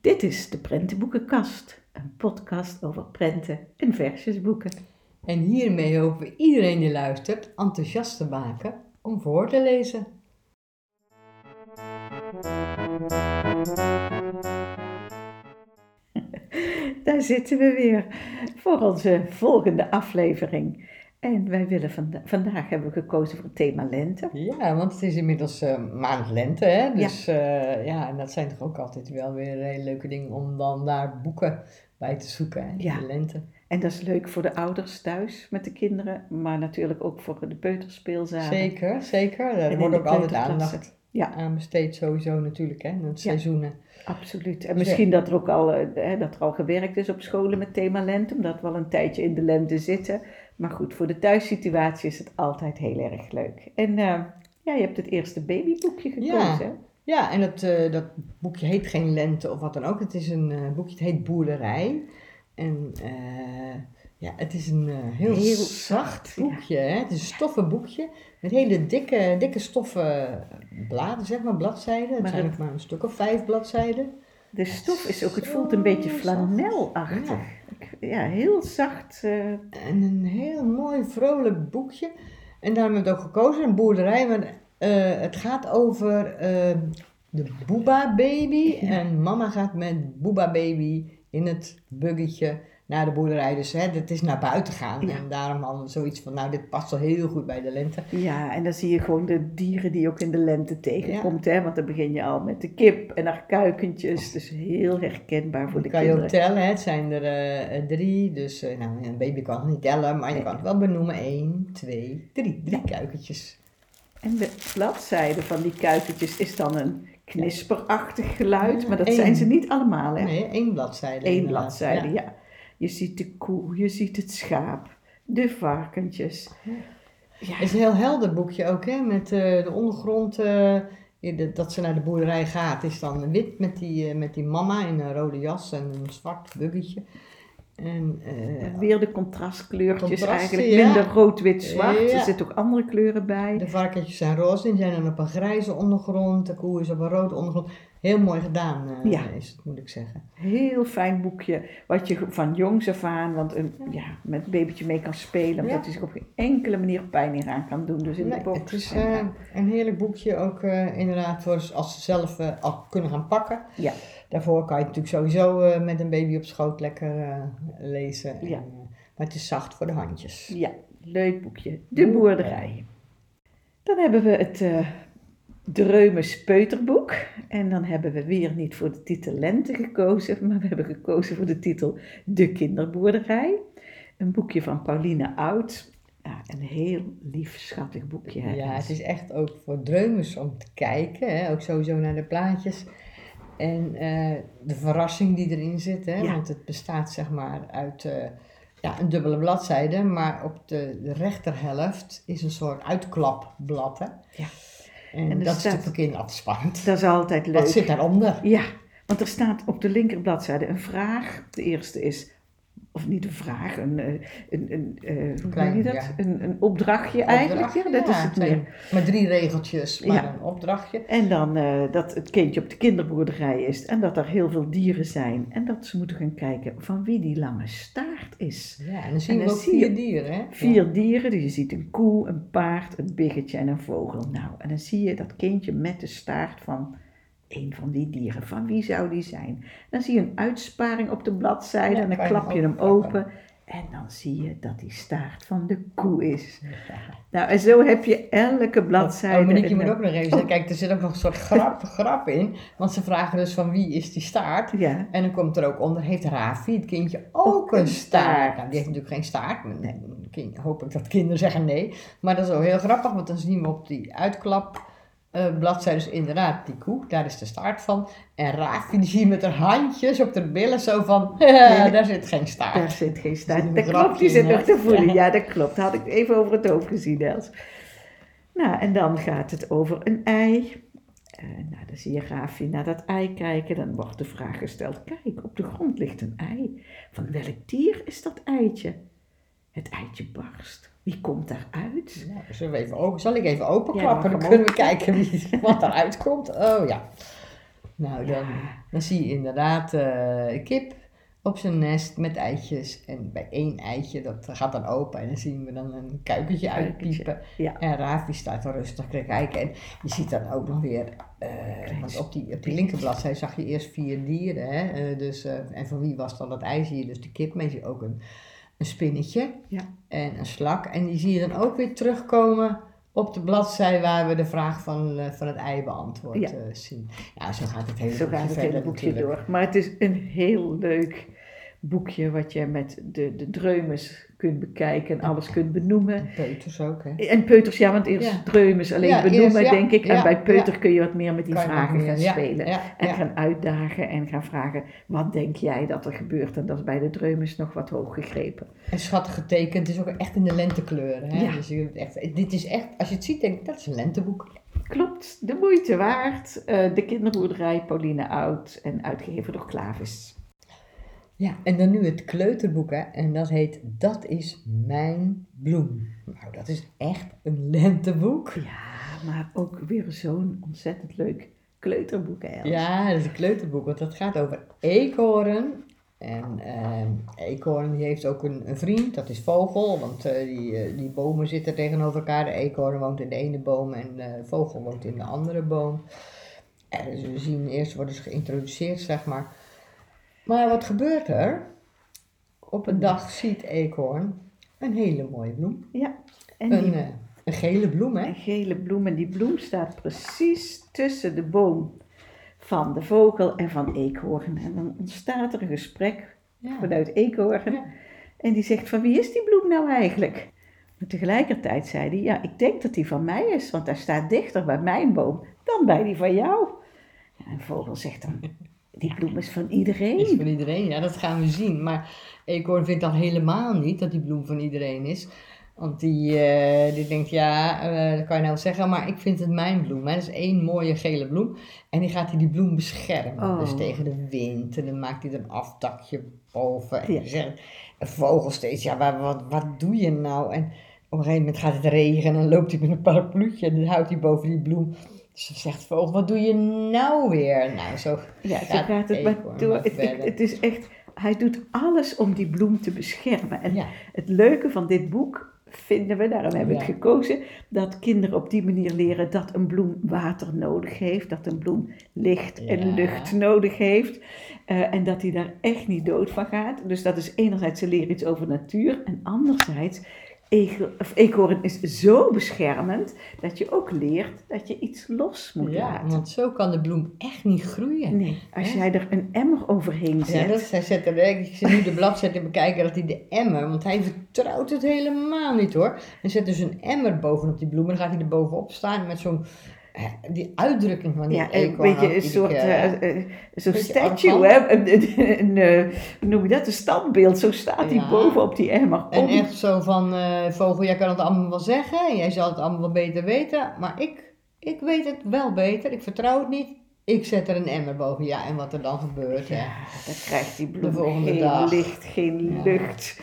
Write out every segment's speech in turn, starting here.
Dit is de Prentenboekenkast, een podcast over prenten en versjesboeken. En hiermee hopen we iedereen die luistert enthousiast te maken om voor te lezen. Daar zitten we weer voor onze volgende aflevering. En wij willen vanda- vandaag hebben we gekozen voor het thema lente. Ja, want het is inmiddels eh, maand lente, hè? Dus ja. ja, en dat zijn toch ook altijd wel weer hele leuke dingen om dan daar boeken bij te zoeken, hè? Ja. De lente. En dat is leuk voor de ouders thuis met de kinderen, maar natuurlijk ook voor de peuterspeelzalen. Zeker, zeker. Er in wordt ook altijd aandacht Ja. aan besteed sowieso natuurlijk, hè? De seizoenen. Absoluut. En misschien dat er ook al, eh, hè, dat er al gewerkt is op scholen met thema lente, omdat we al een tijdje in de lente zitten. Maar goed, voor de thuissituatie is het altijd heel erg leuk. En eh, ja, je hebt het eerste babyboekje Ja. gekozen. hè? Ja, en dat, eh, dat boekje heet geen lente of wat dan ook. Het is een eh, boekje, het heet Boerderij. En ja, het is een heel, Heel zacht ja. boekje. Hè? Het is een stoffen boekje met hele dikke, dikke stoffen bladen, zeg maar, bladzijden. Het Maar zijn het- maar een stuk of vijf bladzijden. De stof is ook, het voelt een beetje flanelachtig. Ja. Ja, heel zacht. eh, En een heel mooi, vrolijk boekje. En daarom hebben we het ook gekozen, een boerderij. Maar eh, het gaat over eh, de Booba baby. Ja. En mama gaat met Booba baby in het buggetje naar de boerderij. Dus hè, het is naar buiten gaan. Ja. En daarom we zoiets van, nou dit past wel heel goed bij de lente. ja, en dan zie je gewoon de dieren die je ook in de lente tegenkomt. Hè? Want dan begin je al met de kip en haar kuikentjes. Dus heel herkenbaar voor de Dat kan je ook kinderen. tellen, hè. het zijn er eh, eh, drie. Dus eh, nou, een baby kan het niet tellen, maar je kan het wel benoemen. Eén, twee, drie. Drie kuikentjes. En de bladzijde van die kuikentjes is dan een knisperachtig geluid. Ja, Maar dat één. zijn ze niet allemaal, hè? Nee, één bladzijde. Eén bladzijde, Ja. Je ziet de koe, je ziet het schaap, de varkentjes. Ja, Het is een heel helder boekje ook, hè? Met eh, de ondergrond, eh, de- dat ze naar de boerderij gaat, is dan wit met die, eh, met die mama in een rode jas en een zwart buggetje. En, weer de contrastkleurtjes eigenlijk. ja. Minder rood, wit, zwart. Ja. Er zitten ook andere kleuren bij. de varkentjes zijn roze, die zijn dan op een grijze ondergrond, de koe is op een rode ondergrond. Heel mooi gedaan eh, Ja. is het, moet ik zeggen. Heel fijn boekje. Wat je van jongs af aan, want een, ja, met een babytje mee kan spelen. Omdat hij zich op geen enkele manier pijn meer aan kan doen. Dus in Nee, de box. het is en, eh, een heerlijk boekje ook eh, inderdaad voor als ze zelf al kunnen gaan pakken. Ja. Daarvoor kan je het natuurlijk sowieso met een baby op schoot lekker lezen. En, Ja. maar het is zacht voor de handjes. ja, leuk boekje. De boerderij. Dan hebben we het Dreumes Peuterboek. En dan hebben we weer niet voor de titel Lente gekozen, maar we hebben gekozen voor de titel De Kinderboerderij. Een boekje van Pauline Oud. Ja, een heel lief, schattig boekje. hè. Ja, het is echt ook voor dreumers om te kijken. Hè? Ook sowieso naar de plaatjes. En eh, de verrassing die erin zit. Hè? Ja. Want het bestaat zeg maar uit eh, ja, een dubbele bladzijde. Maar op de, de rechterhelft is een soort uitklapblad. Hè? Ja. En, En dat is staat- natuurlijk voor kinderen altijd spannend. Dat is altijd leuk. Wat zit daaronder? Ja, want er staat op de linkerbladzijde een vraag. De eerste is, of niet een vraag, een, eh, een, een, eh, hoe Klein, je dat? ja. Een, een opdrachtje eigenlijk. Ja, dat is het meer. Maar drie regeltjes, maar Ja. een opdrachtje. En dan eh, dat het kindje op de kinderboerderij is en dat er heel veel dieren zijn. En dat ze moeten gaan kijken van wie die lange staart is. Ja, en dan zien En we dan ook zie je vier dieren. Hè? Vier dieren, dus je ziet een koe, een paard, een biggetje en een vogel. Nou, en dan zie je dat kindje met de staart van een van die dieren. Van wie zou die zijn? Dan zie je een uitsparing op de bladzijde Ja, en dan klap je hem open. En dan zie je dat die staart van de koe is. Nou, en zo heb je elke bladzijde. Oh, Monique, je moet ook nog even zeggen, kijk, er zit ook nog een soort grap, grap in. Want ze vragen dus van wie is die staart? Ja, En dan komt er ook onder, heeft Rafi, het kindje, ook een staart? Nou, die heeft natuurlijk geen staart. Nee. kind- hoop ik dat kinderen zeggen nee. Maar dat is wel heel grappig, want dan zien we op die uitklap eh bladzijdes inderdaad die koe, daar is de staart van. En Rafi, die met haar handjes op de billen zo van, daar zit geen staart. daar zit geen staart. Dat klopt, die zit nog te voelen. Ja. Ja, dat klopt. Dat had ik even over het hoofd gezien, Els. Nou, en dan gaat het over een ei. Eh, nou, dan zie je Rafi naar dat ei kijken. Dan wordt de vraag gesteld: Kijk, op de grond ligt een ei. Van welk dier is dat eitje? Het eitje barst. Wie komt daaruit? Nou, zullen we even open, zal ik even openklappen? Ja, dan kunnen we kijken wie, wat eruit komt. Oh ja. Nou, dan, Ja. dan zie je inderdaad eh, kip op zijn nest met eitjes. En bij één eitje, dat gaat dan open. En dan zien we dan een kuikentje uitpiepen. ja. En Raaf die staat dan rustig te kijken. En je ziet dan ook nog weer, eh, want op die, op die linkerbladzij zag je eerst vier dieren. Hè? eh, dus, en van wie was dan dat ei? Zie je dus de kip, maar je ook een, een spinnetje Ja. en een slak. En die zie je dan ook weer terugkomen op de bladzij waar we de vraag van, eh, van het ei beantwoord Ja. eh, zien. Ja, zo gaat het hele Zo boekje gaat het verder hele boekje door. Maar het is een heel leuk boekje wat je met de, de dreumes kunt bekijken en alles kunt benoemen. En Peuters ook, hè? En peuters, ja, want eerst Ja. dreumes alleen Ja, benoemen, eerst, ja, denk ik. En bij peuter kun je wat meer met die Kan vragen gaan spelen. En gaan uitdagen en gaan vragen, wat denk jij dat er gebeurt? En dat is bij de dreumes nog wat hoog gegrepen. En schattig getekend, het is ook echt in de lentekleuren. Hè? Ja. Dus je, echt, dit is echt, als je het ziet, denk ik, dat is een lenteboek. Klopt, de moeite waard. Eh, de kinderboerderij Pauline Oud en uitgegeven door Klavis. Ja, en dan nu het kleuterboek, hè? en dat heet Dat is mijn bloem. Nou, dat is echt een lenteboek. Ja, maar ook weer zo'n ontzettend leuk kleuterboek, hè, Els? Ja, dat is een kleuterboek, want dat gaat over eekhoorn. En ehm eekhoorn die heeft ook een, een vriend, dat is vogel, want eh, die, eh, die bomen zitten tegenover elkaar. De eekhoorn woont in de ene boom en de vogel woont in de andere boom. En we zien eerst worden ze geïntroduceerd, zeg maar. Maar wat gebeurt er? Op een dag ziet eekhoorn een hele mooie bloem. Ja, en Een, die eh, een gele bloem, hè? een gele bloem. En die bloem staat precies tussen de boom van de vogel en van eekhoorn. En dan ontstaat er een gesprek Ja. vanuit eekhoorn. Ja. En die zegt van wie is die bloem nou eigenlijk? Maar tegelijkertijd zei hij, ja, ik denk dat die van mij is, want hij staat dichter bij mijn boom dan bij die van jou. Ja, en de vogel zegt dan, die bloem is van Is iedereen. van iedereen, ja, dat gaan we zien. Maar Eekhoorn vindt dan helemaal niet dat die bloem van iedereen is. Want die, eh, die denkt, ja, eh, dat kan je nou zeggen, maar ik vind het mijn bloem. Hè. Dat is één mooie gele bloem. En die gaat hij die bloem beschermen. Oh. Dus tegen de wind. En dan maakt hij er een aftakje boven. En Ja. zegt een vogel steeds, ja, wat, wat, wat doe je nou? En op een gegeven moment gaat het regenen en loopt hij met een parapluutje en dan houdt hij boven die bloem. Dan zegt vogel, wat doe je nou weer? Nou, zo Ja, gaat gaat het maar door. Het, is echt, hij doet alles om die bloem te beschermen. En Ja. het leuke van dit boek vinden we, daarom hebben we het gekozen, dat kinderen op die manier leren dat een bloem water nodig heeft, dat een bloem licht en Ja. lucht nodig heeft eh, en dat hij daar echt niet dood van gaat. Dus dat is enerzijds, ze leren iets over natuur en anderzijds, ego- of eekhoorn is zo beschermend dat je ook leert dat je iets los moet Ja, laten. want zo kan de bloem echt niet groeien. Nee, als Hè? jij er een emmer overheen Ja, zet. dat, hij zet er, ik zit nu de bladzijde bekijken dat hij de emmer, want hij vertrouwt het helemaal niet hoor. Hij zet dus een emmer bovenop die bloem en dan gaat hij er bovenop staan met zo'n, die uitdrukking van die Ja, een beetje een soort, eh, eh, eh, zo'n beetje statue, hè? Een, eh, hoe noem je dat? Een standbeeld. Zo staat hij Ja. boven op die emmer. En Om- echt zo van, eh, vogel, jij kan het allemaal wel zeggen en jij zal het allemaal wel beter weten, maar ik, ik weet het wel beter, ik vertrouw het niet. Ik zet er een emmer boven, ja, en wat er dan gebeurt, hè. Dan krijgt die bloem De volgende geen dag. licht, geen Ja. lucht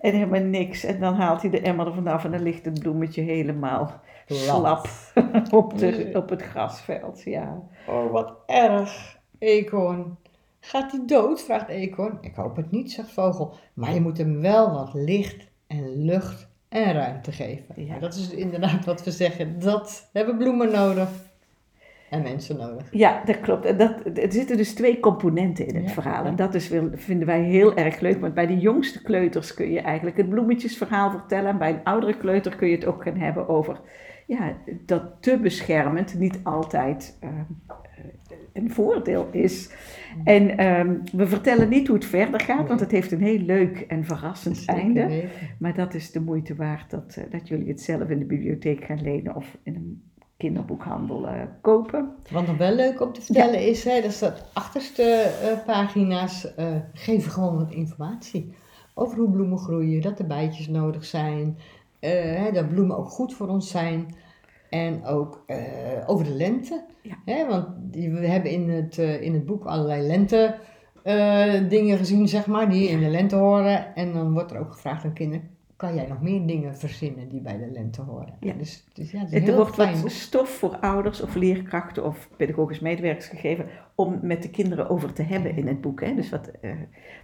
en helemaal niks. En dan haalt hij de emmer er vanaf en dan ligt het bloemetje helemaal slap op, de, op het grasveld. Ja. Oh, wat erg. Eekhoorn. Gaat hij dood? vraagt Eekhoorn. Ik hoop het niet, zegt Vogel. Maar je moet hem wel wat licht en lucht en ruimte geven. Ja. Dat is inderdaad wat we zeggen. Dat hebben bloemen nodig. En mensen nodig. Ja, dat klopt. En Dat, er zitten dus twee componenten in het Ja, verhaal. En dat is, vinden wij heel erg leuk. Want bij de jongste kleuters kun je eigenlijk het bloemetjesverhaal vertellen. En bij een oudere kleuter kun je het ook gaan hebben over ja, dat te beschermend niet altijd eh, een voordeel is. En ehm, we vertellen niet hoe het verder gaat, want het heeft een heel leuk en verrassend Zeker einde. weten. Maar dat is de moeite waard dat, eh, dat jullie het zelf in de bibliotheek gaan lenen of in een kinderboekhandel eh, kopen. Wat nog wel leuk om te vertellen is, hè, dat is dat achterste pagina's geven gewoon wat informatie. Over hoe bloemen groeien, dat er bijtjes nodig zijn, hè, dat bloemen ook goed voor ons zijn. En ook eh, over de lente. Ja. Hè, want we hebben in het, eh, in het boek allerlei lente eh, dingen gezien, zeg maar, die in de lente horen. En dan wordt er ook gevraagd aan kinderen, kan jij nog meer dingen verzinnen die bij de lente horen. Ja. Dus, dus ja, het is Er heel wordt fijn wat stof voor ouders of leerkrachten of pedagogisch medewerkers gegeven om met de kinderen over te hebben in het boek. Hè. Dus wat, eh,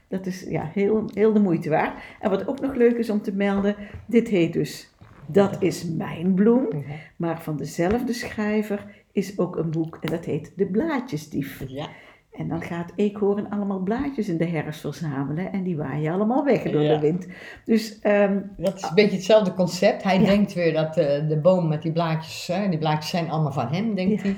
dat is ja, heel, heel de moeite waard. En wat ook nog leuk is om te melden, dit heet dus Dat is mijn bloem. Maar van dezelfde schrijver is ook een boek en dat heet De Blaadjesdief. Ja. En dan gaat Eekhoorn allemaal blaadjes in de herfst verzamelen en die waaien allemaal weg door Ja. de wind. Dus ehm, Dat is een beetje hetzelfde concept. Hij Ja. denkt weer dat eh, de boom met die blaadjes, die blaadjes zijn allemaal van hem, denkt Ja. hij.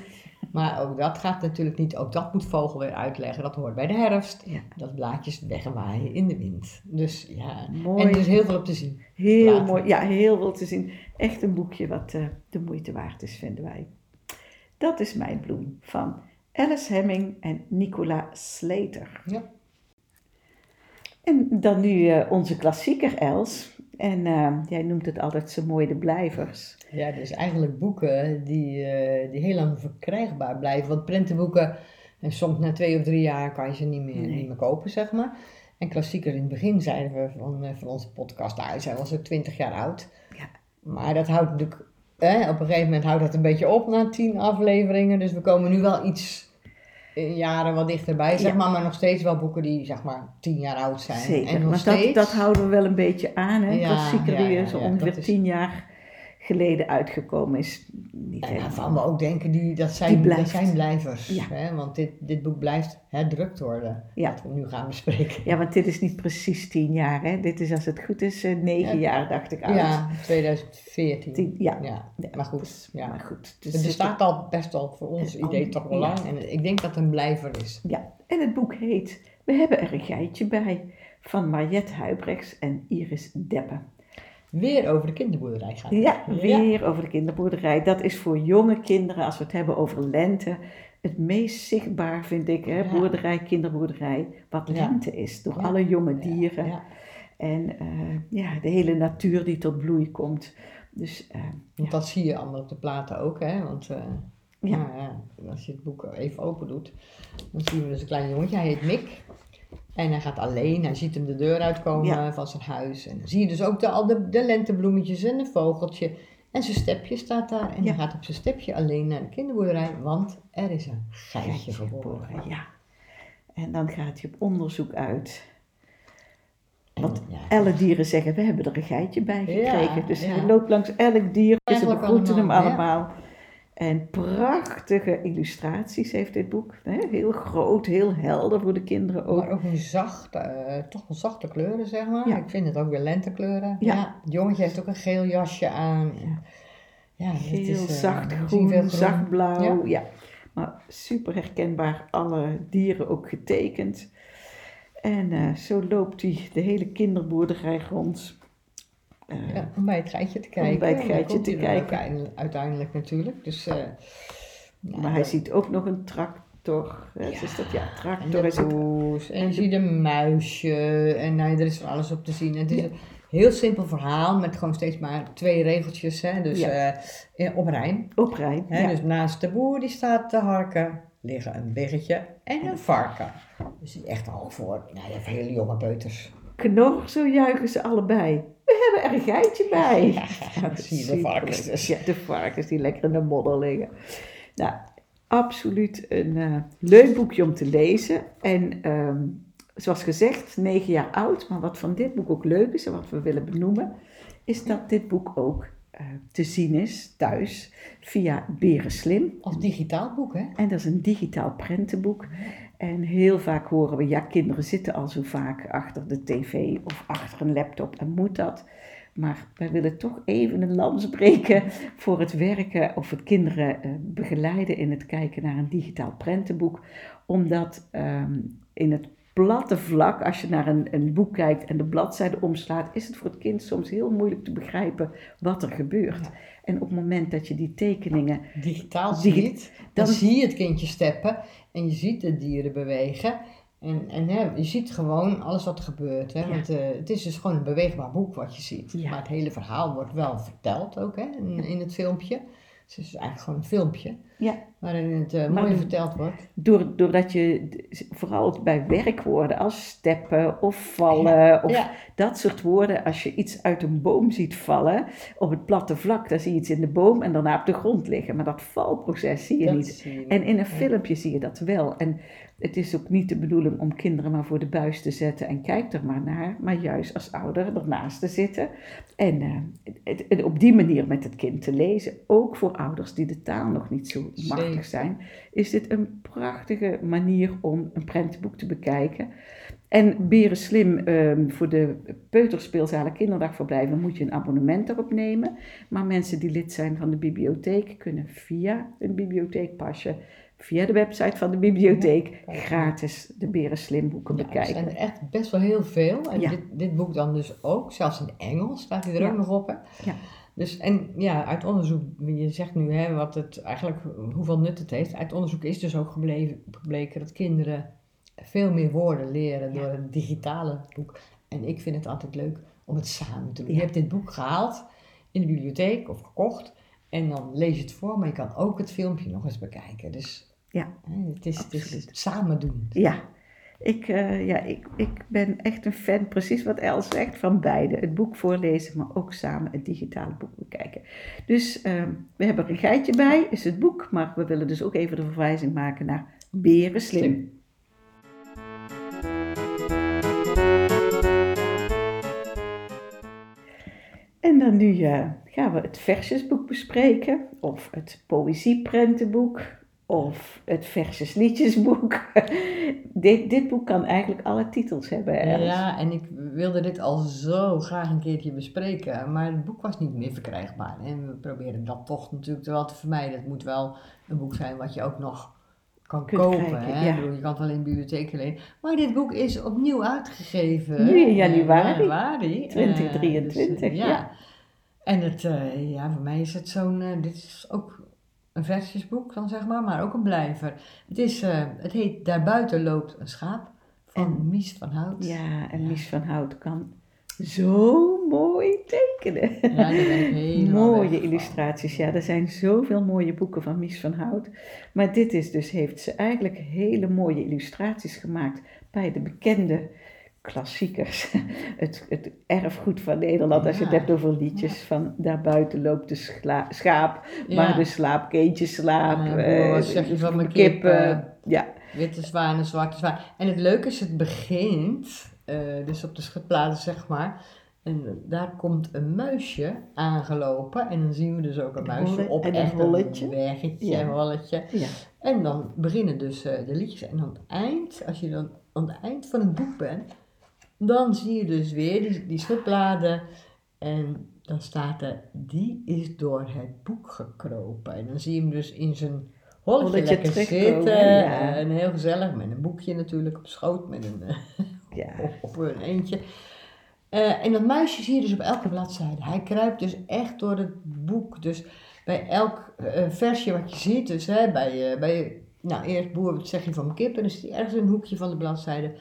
Maar ook dat gaat natuurlijk niet. Ook dat moet Vogel weer uitleggen. Dat hoort bij de herfst. Ja. Dat blaadjes wegwaaien in de wind. Dus ja, mooi. en er is heel veel op te zien. Heel Later. mooi, ja, heel veel te zien. Echt een boekje wat eh, de moeite waard is, vinden wij. Dat is mijn bloem van Alice Hemming en Nicola Slater. Ja. En dan nu eh, onze klassieker Els. En eh, jij noemt het altijd zo mooi de blijvers. Ja, dus eigenlijk boeken die, eh, die heel lang verkrijgbaar blijven. Want prentenboeken, en soms na twee of drie jaar kan je ze niet meer, Nee. niet meer kopen, zeg maar. En klassieker in het begin zeiden we van, van onze podcast, nou, zijn wel zo twintig jaar oud. Ja. Maar dat houdt natuurlijk, eh, op een gegeven moment houdt dat een beetje op na tien afleveringen. Dus we komen nu wel iets eh, jaren wat dichterbij, zeg Ja. maar. Maar nog steeds wel boeken die, zeg maar, tien jaar oud zijn. Zeker, En nog maar steeds... dat, dat houden we wel een beetje aan. Hè? Ja, ja, die ja, ongeveer dat is- tien jaar geleden uitgekomen is. Niet En waarvan we ook denken, die, dat, zijn, Die dat zijn blijvers. Ja. Hè? Want dit, dit boek blijft herdrukt worden. Ja. Wat we nu gaan bespreken. Ja, want dit is niet precies tien jaar. Hè? Dit is als het goed is eh, negen Ja. jaar, dacht ik. Oud. Ja, 2014. Tien- ja. ja. Maar goed, dus- ja. Maar goed dus Het bestaat al best wel voor ons idee al- toch wel lang. En ik denk dat het een blijver is. Ja, en het boek heet We hebben er een geitje bij van Mariette Huibrechts en Iris Deppe. Weer over de kinderboerderij gaan. Ja, weer over de kinderboerderij. Dat is voor jonge kinderen, als we het hebben over lente, het meest zichtbaar vind ik, hè, Ja. boerderij, kinderboerderij, wat Ja. lente is. Door alle jonge dieren en eh, ja, de hele natuur die tot bloei komt. Dus eh, Want dat zie je allemaal op de platen ook, hè. Want eh, Ja. nou ja, als je het boek even open doet, dan zien we dus een klein jongetje. Hij heet Mick. En hij gaat alleen, hij ziet hem de deur uitkomen Ja. van zijn huis. En dan zie je dus ook de, al de, de lentebloemetjes en een vogeltje. En zijn stepje staat daar. En Ja. hij gaat op zijn stepje alleen naar de kinderboerderij, want er is een geitje geboren. ja. En dan gaat hij op onderzoek uit. Want ja, alle dieren zeggen, we hebben er een geitje bij gekregen. Dus hij loopt langs elk dier. Ze begroeten hem allemaal. En prachtige illustraties heeft dit boek. Hè? Heel groot, heel helder voor de kinderen ook. Maar ook een zachte, eh, toch wel zachte kleuren, zeg maar. Ja. Ik vind het ook weer lentekleuren. Ja. Ja. Het jongetje heeft ook een geel jasje aan. En, ja, het Heel is, eh, zacht groen, groen. zacht blauw. Ja. Ja. Maar super herkenbaar, alle dieren ook getekend. En eh, zo loopt hij de hele kinderboerderij rond. Eh, Ja, om bij het geitje te kijken. bij het geitje te kijken. uiteindelijk- uiteindelijk natuurlijk. Dus, eh, ja, maar hij dat- ziet ook nog een tractor. Ja, Ja, dus dat, ja, en tractor de is en en je de- ziet een muisje. En nou, er is van alles op te zien. En het is een heel simpel verhaal met gewoon steeds maar twee regeltjes. Hè? Dus in- op rijm. Op. Hè? Dus naast de boer die staat te harken, liggen een biggetje en een varken. Dus is echt al voor nou, hele jonge peuters. Knor, zo juichen ze allebei. We hebben er een geitje bij. Ja, zie de varkens dus. Ja, de varkens die lekker in de modder liggen. Nou, absoluut een eh, leuk boekje om te lezen. En ehm, zoals gezegd, negen jaar oud. Maar wat van dit boek ook leuk is en wat we willen benoemen, is dat dit boek ook eh, te zien is thuis via Berenslim. Als digitaal boek, hè? En dat is een digitaal prentenboek. En heel vaak horen we, ja, kinderen zitten al zo vaak achter de tv of achter een laptop en moet dat. Maar wij willen toch even een lans breken voor het werken of het kinderen eh, begeleiden in het kijken naar een digitaal prentenboek. Omdat ehm, in het platte vlak, als je naar een, een boek kijkt en de bladzijde omslaat, is het voor het kind soms heel moeilijk te begrijpen wat er gebeurt. En op het moment dat je die tekeningen Digitaal Digi- ziet, dan, dan- zie je het kindje steppen en je ziet de dieren bewegen. En, en hè, je ziet gewoon alles wat er gebeurt. Hè? Ja. Want eh, het is dus gewoon een beweegbaar boek wat je ziet. Ja. Maar het hele verhaal wordt wel verteld ook hè? In, in het filmpje. Dus het is eigenlijk gewoon een filmpje. Ja. waarin het eh, mooi verteld wordt. Door, doordat je vooral bij werkwoorden als steppen of vallen of ja. dat soort woorden, als je iets uit een boom ziet vallen op het platte vlak, dan zie je iets in de boom en daarna op de grond liggen. Maar dat valproces zie je Dat niet. zie je niet. En in een filmpje zie je dat wel. En het is ook niet de bedoeling om kinderen maar voor de buis te zetten en kijk er maar naar, maar juist als ouder ernaast te zitten. En eh, het, het op die manier met het kind te lezen, ook voor ouders die de taal nog niet zo machtig zijn, is dit een prachtige manier om een prentenboek te bekijken. En Beren Slim, ehm, voor de peuterspeelzalen kinderdagverblijven moet je een abonnement erop nemen. Maar mensen die lid zijn van de bibliotheek kunnen via een bibliotheekpasje, via de website van de bibliotheek, gratis de Beren Slim boeken Ja, er bekijken. zijn er echt best wel heel veel. En Ja. dit, dit boek dan dus ook, zelfs in Engels staat hij er Ja. ook nog op. Hè? Ja. Dus, en ja, uit onderzoek, je zegt nu hè, wat het eigenlijk, hoeveel nut het heeft. Uit onderzoek is dus ook gebleven, gebleken dat kinderen veel meer woorden leren door een digitale boek. En ik vind het altijd leuk om het samen te doen. Je hebt dit boek gehaald in de bibliotheek of gekocht. En dan lees je het voor, maar je kan ook het filmpje nog eens bekijken. Dus Ja, het, is, het is samen doen. Ja, ik, eh, ja ik, ik ben echt een fan, precies wat Els zegt, van beide. Het boek voorlezen, maar ook samen het digitale boek bekijken. Dus ehm, we hebben er een geitje bij, is het boek, maar we willen dus ook even de verwijzing maken naar Beren Slim. Slim. En dan nu eh, gaan we het versjesboek bespreken, of het poëzieprentenboek, of het versjesliedjesboek. dit, dit boek kan eigenlijk alle titels hebben. Els. Ja, en ik wilde dit al zo graag een keertje bespreken, maar het boek was niet meer verkrijgbaar. En we proberen dat toch natuurlijk wel te vermijden. Het moet wel een boek zijn wat je ook nog kan Kunt kopen. krijgen, hè? ja. Ik bedoel, je kan het wel in de bibliotheek alleen. Maar dit boek is opnieuw uitgegeven. Nu in eh, januari. januari. eh, 2023, dus, ja. En het, eh, ja, voor mij is het zo'n, eh, dit is ook een versjesboek dan zeg maar, maar ook een blijver. Het, is, eh, het heet Daarbuiten loopt een schaap van En- Mies van Hout. Ja, en Mies van Hout kan zo mooi tekenen. Ja, weg Mooie illustraties, ja. Er zijn zoveel mooie boeken van Mies van Hout. Maar dit is dus, heeft ze eigenlijk hele mooie illustraties gemaakt bij de bekende klassiekers. Het, het erfgoed van Nederland, als je het hebt over liedjes van daarbuiten loopt de schaap, maar de slaap, kindje slaap. Eh, wat zeg je van mijn kippen. Ja, Witte zwanen, zwarte zwanen. En het leuke is, het begint, eh, dus op de schutplaats zeg maar. En daar komt een muisje aangelopen. En dan zien we dus ook een muisje op en een echt een weggetje, Ja. een holletje. ja. En dan beginnen dus eh, de liedjes. En aan het eind, als je dan aan het eind van het boek bent, dan zie je dus weer die, die schutbladen. En dan staat er, die is door het boek gekropen. En dan zie je hem dus in zijn holletje, Holletje lekker zitten. ja. En heel gezellig, met een boekje natuurlijk op schoot, met een, eh, ja. op, een eentje. Eh, en dat muisje zie je dus op elke bladzijde. Hij kruipt dus echt door het boek. Dus bij elk eh, versje wat je ziet, dus hè, bij, bij nou eerst boer, wat zeg je van mijn kip, en dan zit hij ergens in een hoekje van de bladzijde.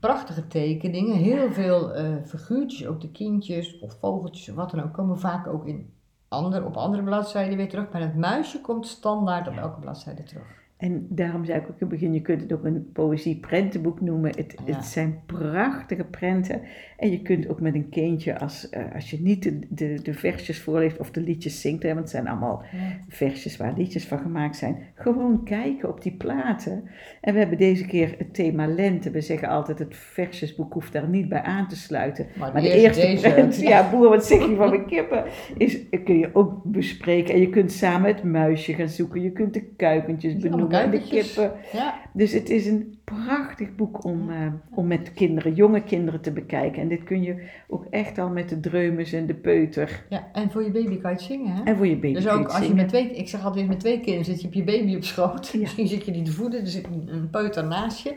Prachtige tekeningen, heel veel eh, figuurtjes, ook de kindjes of vogeltjes of wat dan ook, komen vaak ook in ander, op andere bladzijden weer terug. Maar het muisje komt standaard op elke bladzijde terug. En daarom zei ik ook in het begin, je kunt het ook een poëzie-prentenboek noemen. Het, Ja. het zijn prachtige prenten. En je kunt ook met een kindje, als, eh, als je niet de, de, de versjes voorleest of de liedjes zingt, hè, want het zijn allemaal versjes waar liedjes van gemaakt zijn, gewoon kijken op die platen. En we hebben deze keer het thema lente. We zeggen altijd, het versjesboek hoeft daar niet bij aan te sluiten. Maar, Maar de eerst eerste deze. prent, ja boer, wat zeg je van mijn kippen, is, kun je ook bespreken. En je kunt samen het muisje gaan zoeken. Je kunt de kuikentjes benoemen en de kippen. Ja, Dus het is een prachtig boek om, eh, om met kinderen, jonge kinderen te bekijken. En dit kun je ook echt al met de dreumes en de peuter. ja, en voor je baby kan je het zingen, hè? En voor je baby Dus ook als je met twee, ik zeg altijd met twee kinderen zit je op je baby op schoot. Ja. Misschien zit je die te voeden, er zit een, een peuter naast je.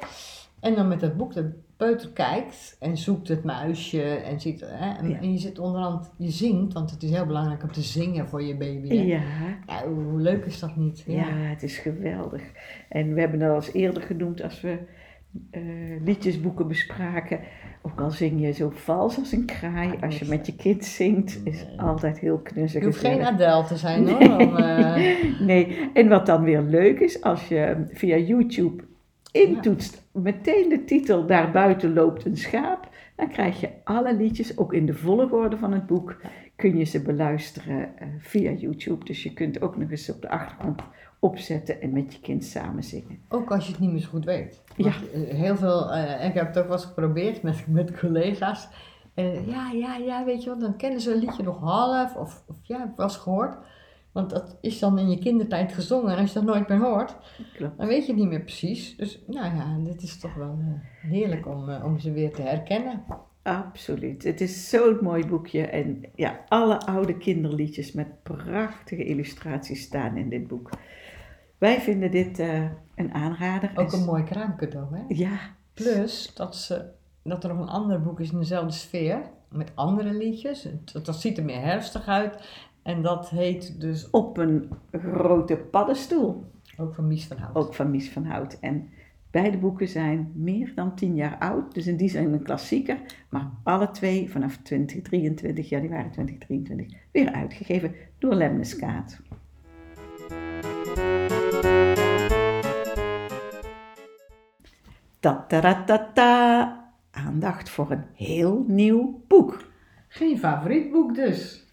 En dan met dat boek, de peuter kijkt en zoekt het muisje en ziet, hè, en, Ja. en je zit onderhand, je zingt, want het is heel belangrijk om te zingen voor je baby. Hè? Ja, Ja, hoe, leuk is dat niet? ja, het is geweldig. En we hebben het al eens eerder genoemd, als we eh, liedjesboeken bespraken. Ook al zing je zo vals als een kraai, als je met je kind zingt, is Nee. altijd heel knuzzig. Je hoeft geen. Adele te zijn hoor. Om, eh, Nee, en wat dan weer leuk is, als je via YouTube intoetst, meteen de titel Daarbuiten loopt een schaap, dan krijg je alle liedjes, ook in de volgorde van het boek, kun je ze beluisteren eh, via YouTube. Dus je kunt ook nog eens op de achtergrond opzetten en met je kind samen zingen. ook als je het niet meer zo goed weet. Want, eh, Heel veel, eh, ik heb het ook wel eens geprobeerd met, met collega's. Eh, ja, ja, ja, weet je wel, dan kennen ze een liedje nog half. Of, of ja, heb ik wel eens gehoord. Want dat is dan in je kindertijd gezongen. En als je dat nooit meer hoort, Klopt. dan weet je het niet meer precies. Dus nou ja, dit is toch wel eh, heerlijk om, eh, om ze weer te herkennen. Absoluut. Het is zo'n mooi boekje. En ja, alle oude kinderliedjes met prachtige illustraties staan in dit boek. Wij vinden dit eh, een aanrader. Ook En een mooi kraamcadeau, hè? Ja, Plus dat, ze, dat er nog een ander boek is in dezelfde sfeer. Met andere liedjes. Dat, dat ziet er meer herfstig uit. En dat heet dus op een grote paddenstoel. ook van Mies van Hout. Ook van Mies van Hout. En beide boeken zijn meer dan tien jaar oud. Dus in die zijn een klassieker. Maar alle twee vanaf 2023, januari 2023, weer uitgegeven door Lemneskaat. Ta ta ta ta ta. Aandacht voor een heel nieuw boek. Geen favoriet boek dus.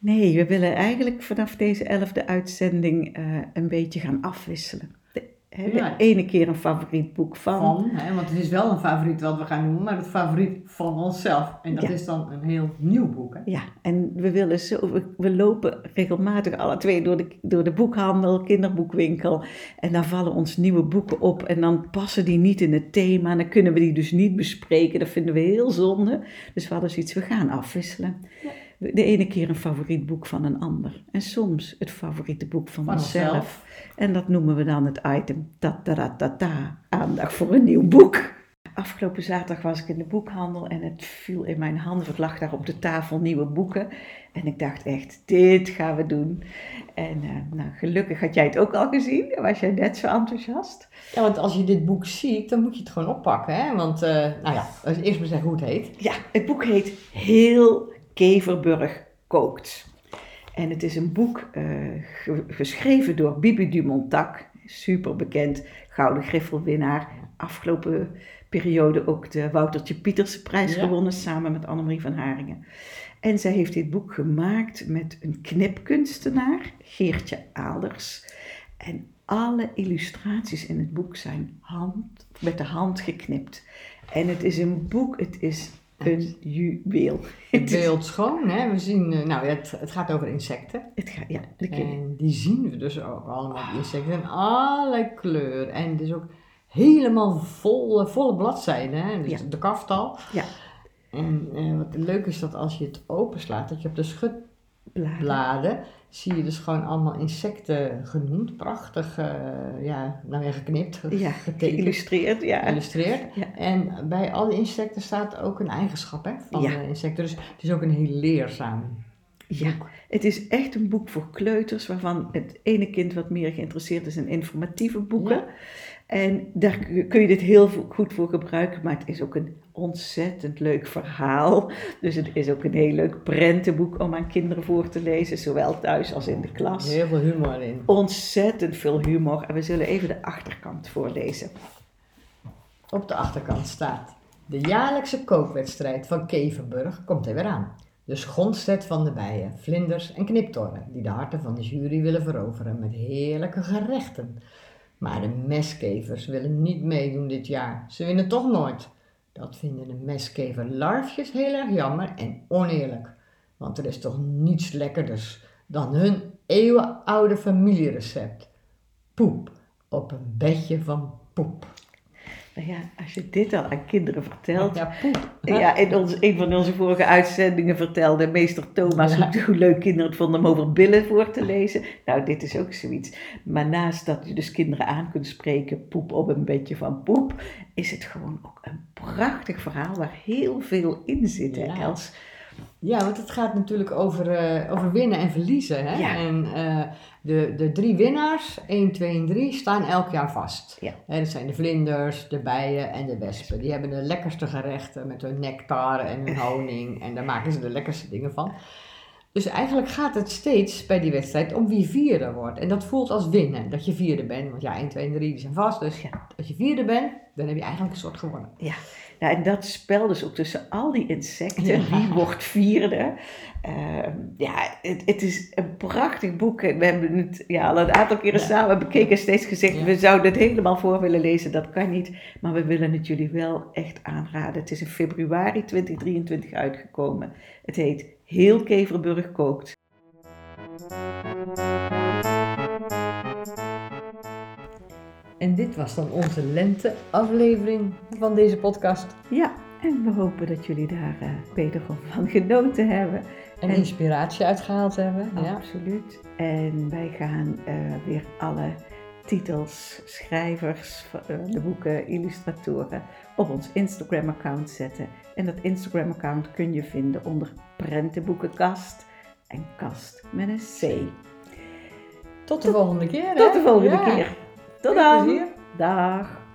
Nee, we willen eigenlijk vanaf deze elfde uitzending eh, een beetje gaan afwisselen. De, hè, de Ja. ene keer een favoriet boek van. Van, hè, want het is wel een favoriet wat we gaan noemen, maar het favoriet van onszelf. En dat Ja. is dan een heel nieuw boek. Hè? Ja, en we willen zo, we, we lopen regelmatig alle twee door de, door de boekhandel, kinderboekwinkel. En dan vallen ons nieuwe boeken op en dan passen die niet in het thema. En dan kunnen we die dus niet bespreken. Dat vinden we heel zonde. Dus we hadden zoiets, we gaan afwisselen. De ene keer een favoriet boek van een ander. En soms het favoriete boek van, Van onszelf. En dat noemen we dan het item ta ta ta ta ta, aandacht voor een nieuw boek. Afgelopen zaterdag was ik in de boekhandel en het viel in mijn handen. Het lag daar op de tafel nieuwe boeken. En ik dacht echt, dit gaan we doen. En eh, nou, gelukkig had jij het ook al gezien. Was jij net zo enthousiast? Ja, want als je dit boek ziet, dan moet je het gewoon oppakken. Hè? Want, eh, nou ja, eerst maar zeggen hoe het heet. Ja, het boek heet Heel Keverburg kookt. En het is een boek eh, ge- geschreven door Bibi Dumontac, super bekend, Gouden Griffelwinnaar. Afgelopen periode ook de Woutertje Pieterse prijs Ja. gewonnen samen met Annemarie van Haringen. En zij heeft dit boek gemaakt met een knipkunstenaar, Geertje Aalders. En alle illustraties in het boek zijn hand, met de hand geknipt. En het is een boek, het is een juweel. Het beeld schoon, hè? We zien, eh, nou ja, het, het gaat over insecten. het gaat, ja, de En die zien we dus ook allemaal, die insecten. En alle kleuren. En het is ook helemaal vol, volle bladzijden, hè? Dus Ja. de kaftal. Ja. En eh, wat leuk is dat als je het openslaat, dat je op de schutbladen bladen. zie je dus gewoon allemaal insecten genoemd. Prachtig, eh, ja, nou ja, geknipt, Ja, getekend, geïllustreerd, ja. geïllustreerd. Ja. En bij alle insecten staat ook een eigenschap hè, van Ja. de insecten. Dus het is ook een heel leerzaam Ja, het is echt een boek voor kleuters, waarvan het ene kind wat meer geïnteresseerd is in informatieve boeken. Ja. En daar kun je dit heel goed voor gebruiken, maar het is ook een ontzettend leuk verhaal. Dus het is ook een heel leuk prentenboek om aan kinderen voor te lezen, zowel thuis als in de klas. Heel veel humor in. Ontzettend veel humor en we zullen even de achterkant voorlezen. Op de achterkant staat: De jaarlijkse kookwedstrijd van Kevenburg komt er weer aan. De schonstet van de bijen, vlinders en kniptorren die de harten van de jury willen veroveren met heerlijke gerechten. Maar de meskevers willen niet meedoen dit jaar. Ze winnen toch nooit. Dat vinden de meskeverlarfjes heel erg jammer en oneerlijk. Want er is toch niets lekkerders dan hun eeuwenoude familierecept. Poep op een bedje van poep. Nou ja, als je dit al aan kinderen vertelt, Ja, poep. Ja, in ons, een van onze vorige uitzendingen vertelde meester Thomas Ja. hoe, hoe leuk kinderen het vonden om over billen voor te lezen. Nou, dit is ook zoiets. Maar naast dat je dus kinderen aan kunt spreken, poep op een bedje van poep, is het gewoon ook een prachtig verhaal waar heel veel in zit, hè, Ja. Els? Ja, want het gaat natuurlijk over, eh, over winnen en verliezen. Hè? Ja. En eh, de, de drie winnaars, 1, 2 en 3, staan elk jaar vast. Ja. Hè, dat zijn de vlinders, de bijen en de wespen. Die hebben de lekkerste gerechten met hun nectar en hun honing. En daar maken ze de lekkerste dingen van. Dus eigenlijk gaat het steeds bij die wedstrijd om wie vierde wordt. En dat voelt als winnen, dat je vierde bent. Want ja, 1, 2 en 3 die zijn vast. Dus Ja. als je vierde bent, dan heb je eigenlijk een soort gewonnen. Nou, en dat spel dus ook tussen al die insecten. Ja. Wie wordt vierde? Ehm, ja, het, het is een prachtig boek. En we hebben het ja, al een aantal keren Ja. samen bekeken en steeds gezegd... We zouden het helemaal voor willen lezen. Dat kan niet. Maar we willen het jullie wel echt aanraden. Het is in februari 2023 uitgekomen. Het heet Heel Keverburg kookt. En dit was dan onze lente-aflevering van deze podcast. Ja, en we hopen dat jullie daar eh, wederom van genoten hebben. En En- inspiratie uitgehaald hebben. Ja. Absoluut. En wij gaan eh, weer alle titels, schrijvers, eh, de boeken, illustratoren op ons Instagram-account zetten. En dat Instagram-account kun je vinden onder Prentenboekenkast en kast met een C. Tot de volgende keer. Tot hè? de volgende Ja. keer. Tot dan. Dag.